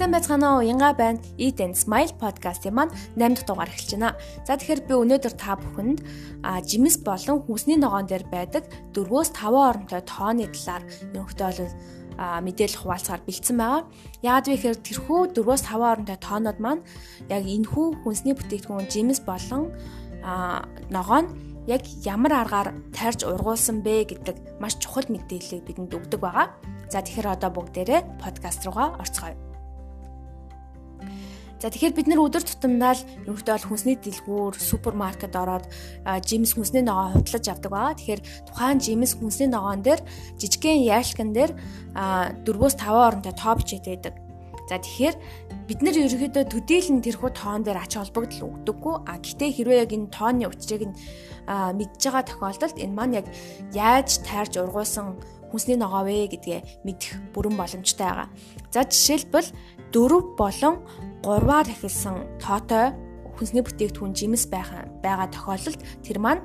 Сайн байцгаана уу? Янга байна. Eat and Smile podcast-ийн маань 8 дахь дугаар эхэлж байна. За тэгэхээр би өнөөдөр та бүхэнд жимс болон хүнсний ногоон дээр байдаг 4-5 оронтой тооны талаар ерөнхийдөө бол мэдээлэл хуваалцахаар бэлдсэн байгаа. Яагаад вэ гэхээр тэрхүү 4-5 оронтой тоонууд маань яг энэхүү хүнсний бүтээгдэхүүн жимс болон ногоон яг ямар аргаар тарьж ургуулсан бэ гэдэг маш чухал мэдээллийг бидэнд өгдөг байгаа. За тэгэхээр одоо бүгдээрээ подкаст руугаа орцгоё. За тэгэхээр бид нэр өдөр тутамдаа л ерөнхийдөө бол хүнсний дэлгүүр, супермаркет ороод жимс хүнсний ногоо худалдаж авдаг байгаа. Тэгэхээр тухайн жимс хүнсний ногоон дээр жижигхэн яалкан дээр 4-5 оронтой топ чийдэг. За тэгэхээр бид нар ерөнхийдөө төдийлөн тэрхүү тоон дээр ач холбогдол өгдөггүй. А гэтээ хэрвээ яг энэ тооны учрыг нь мэдж байгаа тохиолдолд энэ маань яг яаж тайрж ургуулсан хүнсний ногоо вэ гэдгээ мэдэх бүрэн боломжтой байгаа. За жишээлбэл 4 болон 3-аар эхэлсэн тоотой хүнсний бүтээгдэхүүн жимс байгаа байгаа тохиолдолд тэр маань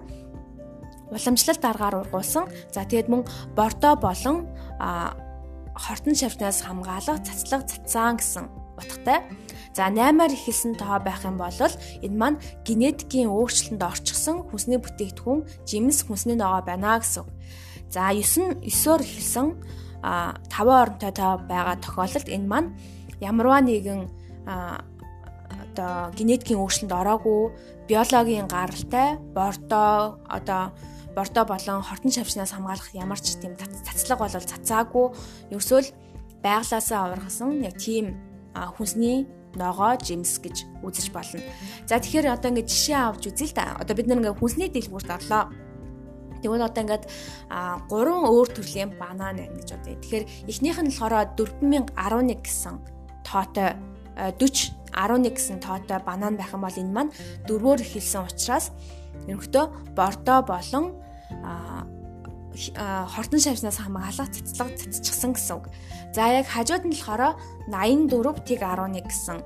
уламжлалт аргаар ургуулсан. За тэгээд мөн бордо болон хортон шавтнаас хамгаалах цацлаг цацаан гэсэн утгатай. За 8-аар эхэлсэн тоо байх юм бол энэ маань генетикийн өөрчлөлтөнд орчихсон хүнсний бүтээгдэхүүн жимс хүнсний ногоо байна гэсэн. За 9 9-оор эхэлсэн 5 оронтой тоо байгаа тохиолдолд энэ маань ямарваа нэгэн одоо генетикийн өөрчлөлтөнд ороогүй биологийн гаралтай бордоо одоо бордоо болон хортон шавчнаас хамгаалах ямар ч тийм цацлаг бол цацаагүй ерөөсөө л байглаасаа ургасан яг тийм хүнсний ногоо жимс гэж үзэж болно. За тэгэхээр одоо ингээд жишээ авч үзье л да. Одоо бид нэг ингээд хүнсний дэлгүүрт орлоо. Тэгвэл одоо ингээд а гурван өөр төрлийн банан байна гэж бодъё. Тэгэхээр эхнийх нь болохоор 4011 гэсэн тоотой 40 11 гэсэн тоотой банан байх юм бол энэ маань дөрвөөр эхэлсэн учраас ерөнхийдөө бордо болон хортон шавьснаас хамгаалах цэцлэг цэцчихсан гэсэн үг. За яг хажууд нь болохоор 84 тэг 11 гэсэн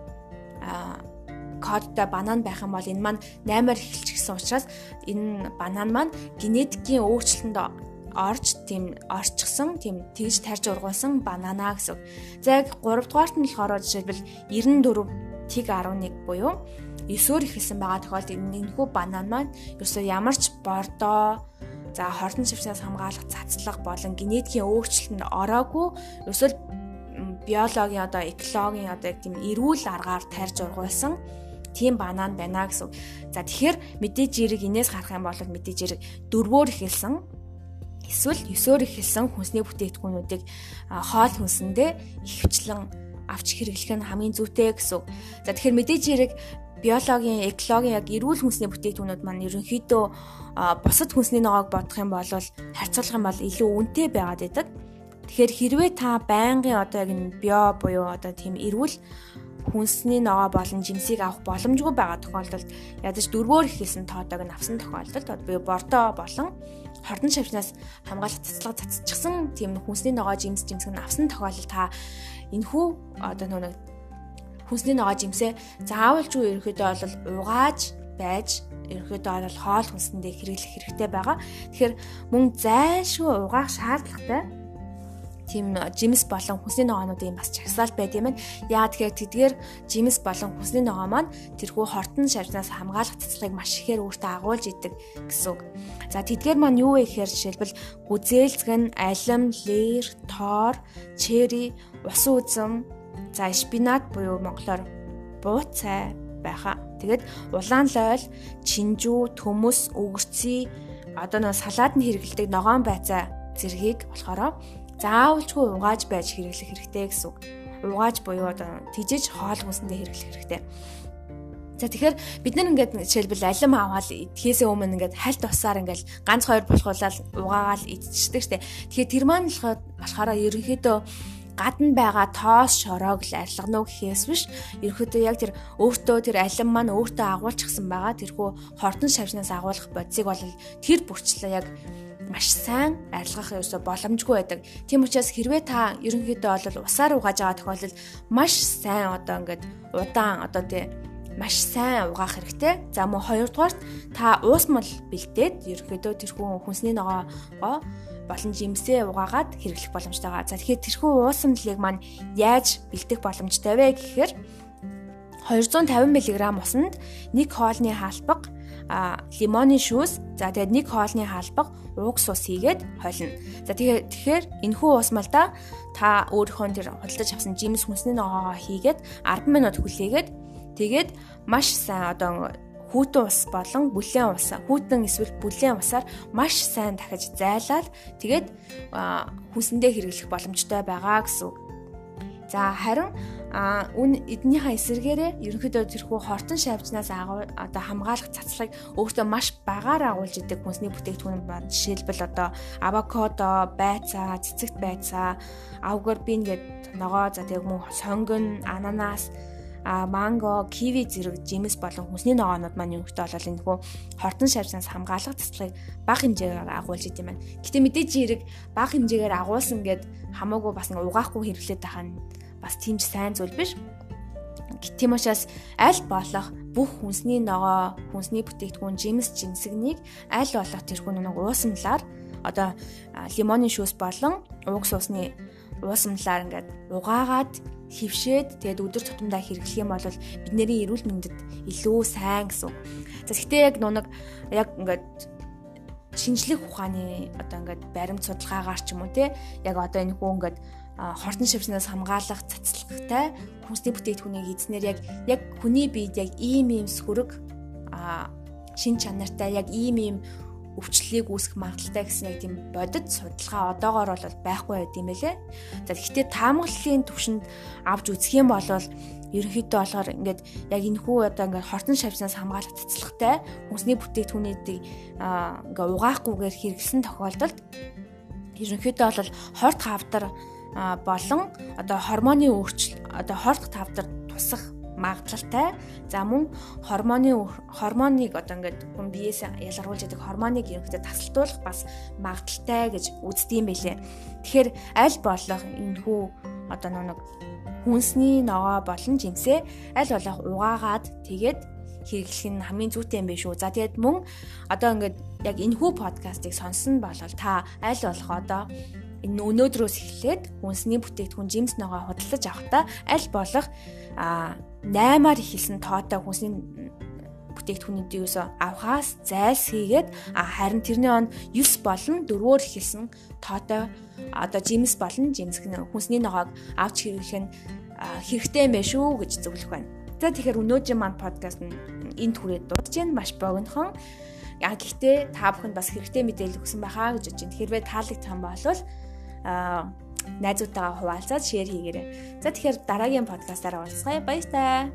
кодтой банан байх юм бол энэ маань 8-аар эхэлчихсэн учраас энэ банан маань генетикийн өөрчлөлтөнд орж тийм орчихсон тийм тэгж тарж ургуулсан банана гэсэн. За яг 3 дугаарт нь болохоор жишээлбэл 94 тэг 11 буюу 9-өр ихэлсэн байгаа тохиолдолд энэхүү банан маань ерөөсөө ямар ч бордоо за хордон шившнээс хамгаалах цацлага болон генетикийн өөрчлөлтөнд ороогүй ерөөсөө биологийн одоо экологийн одоо тийм эрүүл аргаар тарж ургуулсан тийм банан байна гэсэн. За тэгэхээр мэдээж зэрэг инээс харах юм бол мэдээж зэрэг дөрвөөр ихэлсэн эсвэл ёсоор ихэлсэн хүнсний бүтээгдэхүүнүүдийг хоол хүнсэндээ ихвчлэн авч хэрэглэх нь хамгийн зүйтэй гэсэн. За тэгэхээр мэдээж хэрэг биологийн, экологийн яг эрүүл хүнсний бүтээгдэхүүнүүд маань ерөнхийдөө бусад хүнсний ногоог бодох юм бол харьцуулах юм бол илүү үнэтэй байгаад байдаг. Тэгэхээр хэрвээ та байнгын одоо яг энэ био буюу одоо тийм эрүүл хүнсний ногоо болон жимсийг авах боломжгүй байгаа тохиолдолд ядаж дөрвөөр ихэлсэн тоотойг нь авсан тохиолдолд би бордо болон хордон шавьнаас хамгаалах цацлага цацчихсан тийм хүнсний ногоо жимс жимсг нь авсан тохиолдолд та энэхүү одоо нэг хүнсний ногоо жимсээ заавалжгүй ерөөхдөө бол угааж байж ерөөхдөө бол хоол хүнсэндээ хэрэглэх хэрэгтэй байгаа. Тэгэхээр мөн зайлшгүй угаах шаардлагатай тийм жимс болон хүнсний ногоонуудын бас чагсаалт байд юм байна. Яа тэгэхээр тэдгээр жимс болон хүнсний ногоо маань тэрхүү хортон шавнаас хамгаалах цэцлэгийг маш ихээр өөртөө агуулж идэг гэсэн үг. За тэдгээр маань юу вэ гэхээр жишээлбэл гүзээлцгэн, алим, лэр, тоор, чери, ус үзэм, за шпинат буюу монголоор бууцай байхаа. Тэгээд улаан лойл, чинжүү, төмөс, өвгөрций одоо нэг салаад нь хэрэгэлдэг ногоон байцаа зэргийг болохоор заавалжгүй угааж байж хэрэглэх хэрэгтэй гэсэн үг. Угааж буюу одоо тижиж хоол хүнсэндээ хэрэглэх хэрэгтэй. За тэгэхээр бид нар ингээд жишээлбэл алим аваад идэхээс өмнө ингээд хальт усаар ингээд ганц хоёр булгуулаад угаагаал идчихдэг штеп. Тэгэхээр тэр маань болохоор ерөнхийдөө гадна байгаа тоос шороог л арилгана уу гэхээс биш ерөөхдөө яг тэр өөртөө тэр алим маань өөртөө агуулчихсан байгаа тэрхүү хортон шавнаас агуулах бодисыг бол тэр бүрчлээ яг маш сайн арилгах ерөөсө боломжгүй байдаг. Тийм учраас хэрвээ та ерөнхийдөө бол усаар угааж байгаа тохиолдолд маш сайн одоо ингээд удаан одоо тий маш сайн угаах хэрэгтэй. За мөн хоёрдугаарт та уусмал бэлдээд ерөнхийдөө тэрхүү хүнсний ногоогоо болон жимсээ угаагаад хэрэглэх боломжтой байгаа. За тэгэхээр тэрхүү уусамлыг маань яаж бэлдэх боломжтой вэ гэхээр 250 мг усанд 1 хоолны хаалбаг а лимоны шүүс за тэгээд нэг хоолны хаалбаг уугс ус хийгээд холино. За тэгэхээр тэгэхээр энэхүү ус малда та өөрийнхөө тэр худалдаж авсан жимс хүнсний ногоо хийгээд 10 минут хүлээгээд тэгээд маш сайн одоо хүүтэн ус болон бүлээн ус хүүтэн эсвэл бүлээн усаар маш сайн дахиж зайлаад тэгээд хүнсэндээ хэрэглэх боломжтой байгаа гэсэн. За харин а үн эднийхээ эсэргээрээ ерөнхийдөө тэрхүү хортон шавжнаас агуу одоо хамгаалах цацлагыг өөртөө маш багаар агуулж идэг хүнсний бүтээгдэхүүн байна. Жишээлбэл одоо авокадо, байцаа, цэцэгт байцаа, авгорбин гэдэг ногоо за тэг мөн сонгон, ананас а манго, киви зэрэг жимс болон хүнсний ногоонууд маань ерөнхийдөө бол энэ хөө хортон шавжнаас хамгаалах цэцлагыг бага хэмжээгээр агуулж идэм байна. Гэтэ мэдээж хэрэг бага хэмжээгээр агуулсан гэд хамаагүй бас угаахгүй хэрэглээд байгаа нь бас тийм ч сайн зүйл биш. Тийм учраас аль болох бүх хүнсний ногоо, хүнсний бүтээгдэхүүн, жимс, жимсгнийг аль болох тэрхүү нэг уусамлаар одоо лимоны шүүс болон уугс усны уусамлаар ингээд угаагаад хөвшөөд тэгээд өдөр тутамдаа хэрэглэх юм бол бидний эрүүл мэндэд илүү сайн гэсэн. За гэхдээ яг нунаг яг ингээд шинжлэх ухааны одоо ингээд баримт судалгаагаар ч юм уу те яг одоо энэ хүн ингээд хортон шивснээс хамгаалах цацлагтай хүнсний бүтээгдэхүүнийг эзнэр яг яг хүний биед яг ийм ийм сүрэг шин чанартай яг ийм ийм өвчлөлийг үүсгэх магадaltaй гэсэн яг тийм бодит судалгаа одоогоор бол байхгүй байд юм байлээ. За гэхдээ таамаглалын төвшөнд авч үзэх юм бол ерөнхийдөө болохоор ингээд яг энэ хүү одоо ингээд хортон шавьснаас хамгаалах цэцлэгтэй хүнсний бүтээгдэхүүнүүдийг ингээ угаахгүйгээр хэрэглэсэн тохиолдолд ерөнхийдөө бол хорт хавдар болон одоо гормоны өөрчлөлт одоо хорт тавдар тусах магадлалтай. За мөн гормоны гормоныг одоо ингээд хүн биеэс ялгаруулж яадаг гормоныг ерөнхийдөө тасалдуулах бас магадлалтай гэж үздэм байлээ. Тэгэхээр аль болох энэ хүү одоо нэг хүнсний ногоо болон жимсээ аль болох угаагаад тэгээд хэрэглэх нь хамгийн зүйтэй юм биш үү. За тэгээд мөн одоо ингээд яг энэ хүү подкастыг сонсон бол та аль болох одоо энэ өнөөдрөөс эхлээд хүнсний бүтээгдэхүүн жимс ногоо худалдаж авахдаа аль болох 8-аар ихэлсэн тоотой хүнсний бүтээгдэхүүнүүдийг юусоо авахаас зайлсхийгээд харин тэрний он 9 болон 4-өөр ихэлсэн тоотой одоо жимс болон жимс хүнсний ногоог авч хэрэглэх нь хэрэгтэй юм байна шүү гэж зөвлөх байна. За тэгэхээр өнөөдрийн маань подкаст нь энд хүрээд дуусж байна. Маш богинохон. Яг гэхдээ та бүхэнд бас хэрэгтэй мэдээлэл өгсөн байхаа гэж бодож байна. Хэрвээ таалагдсан бол найзуудтайгаа хуваалцаад шеэр хийгээрэй. За тэгэхээр дараагийн подкастаараа уулзъя. Баяр таа.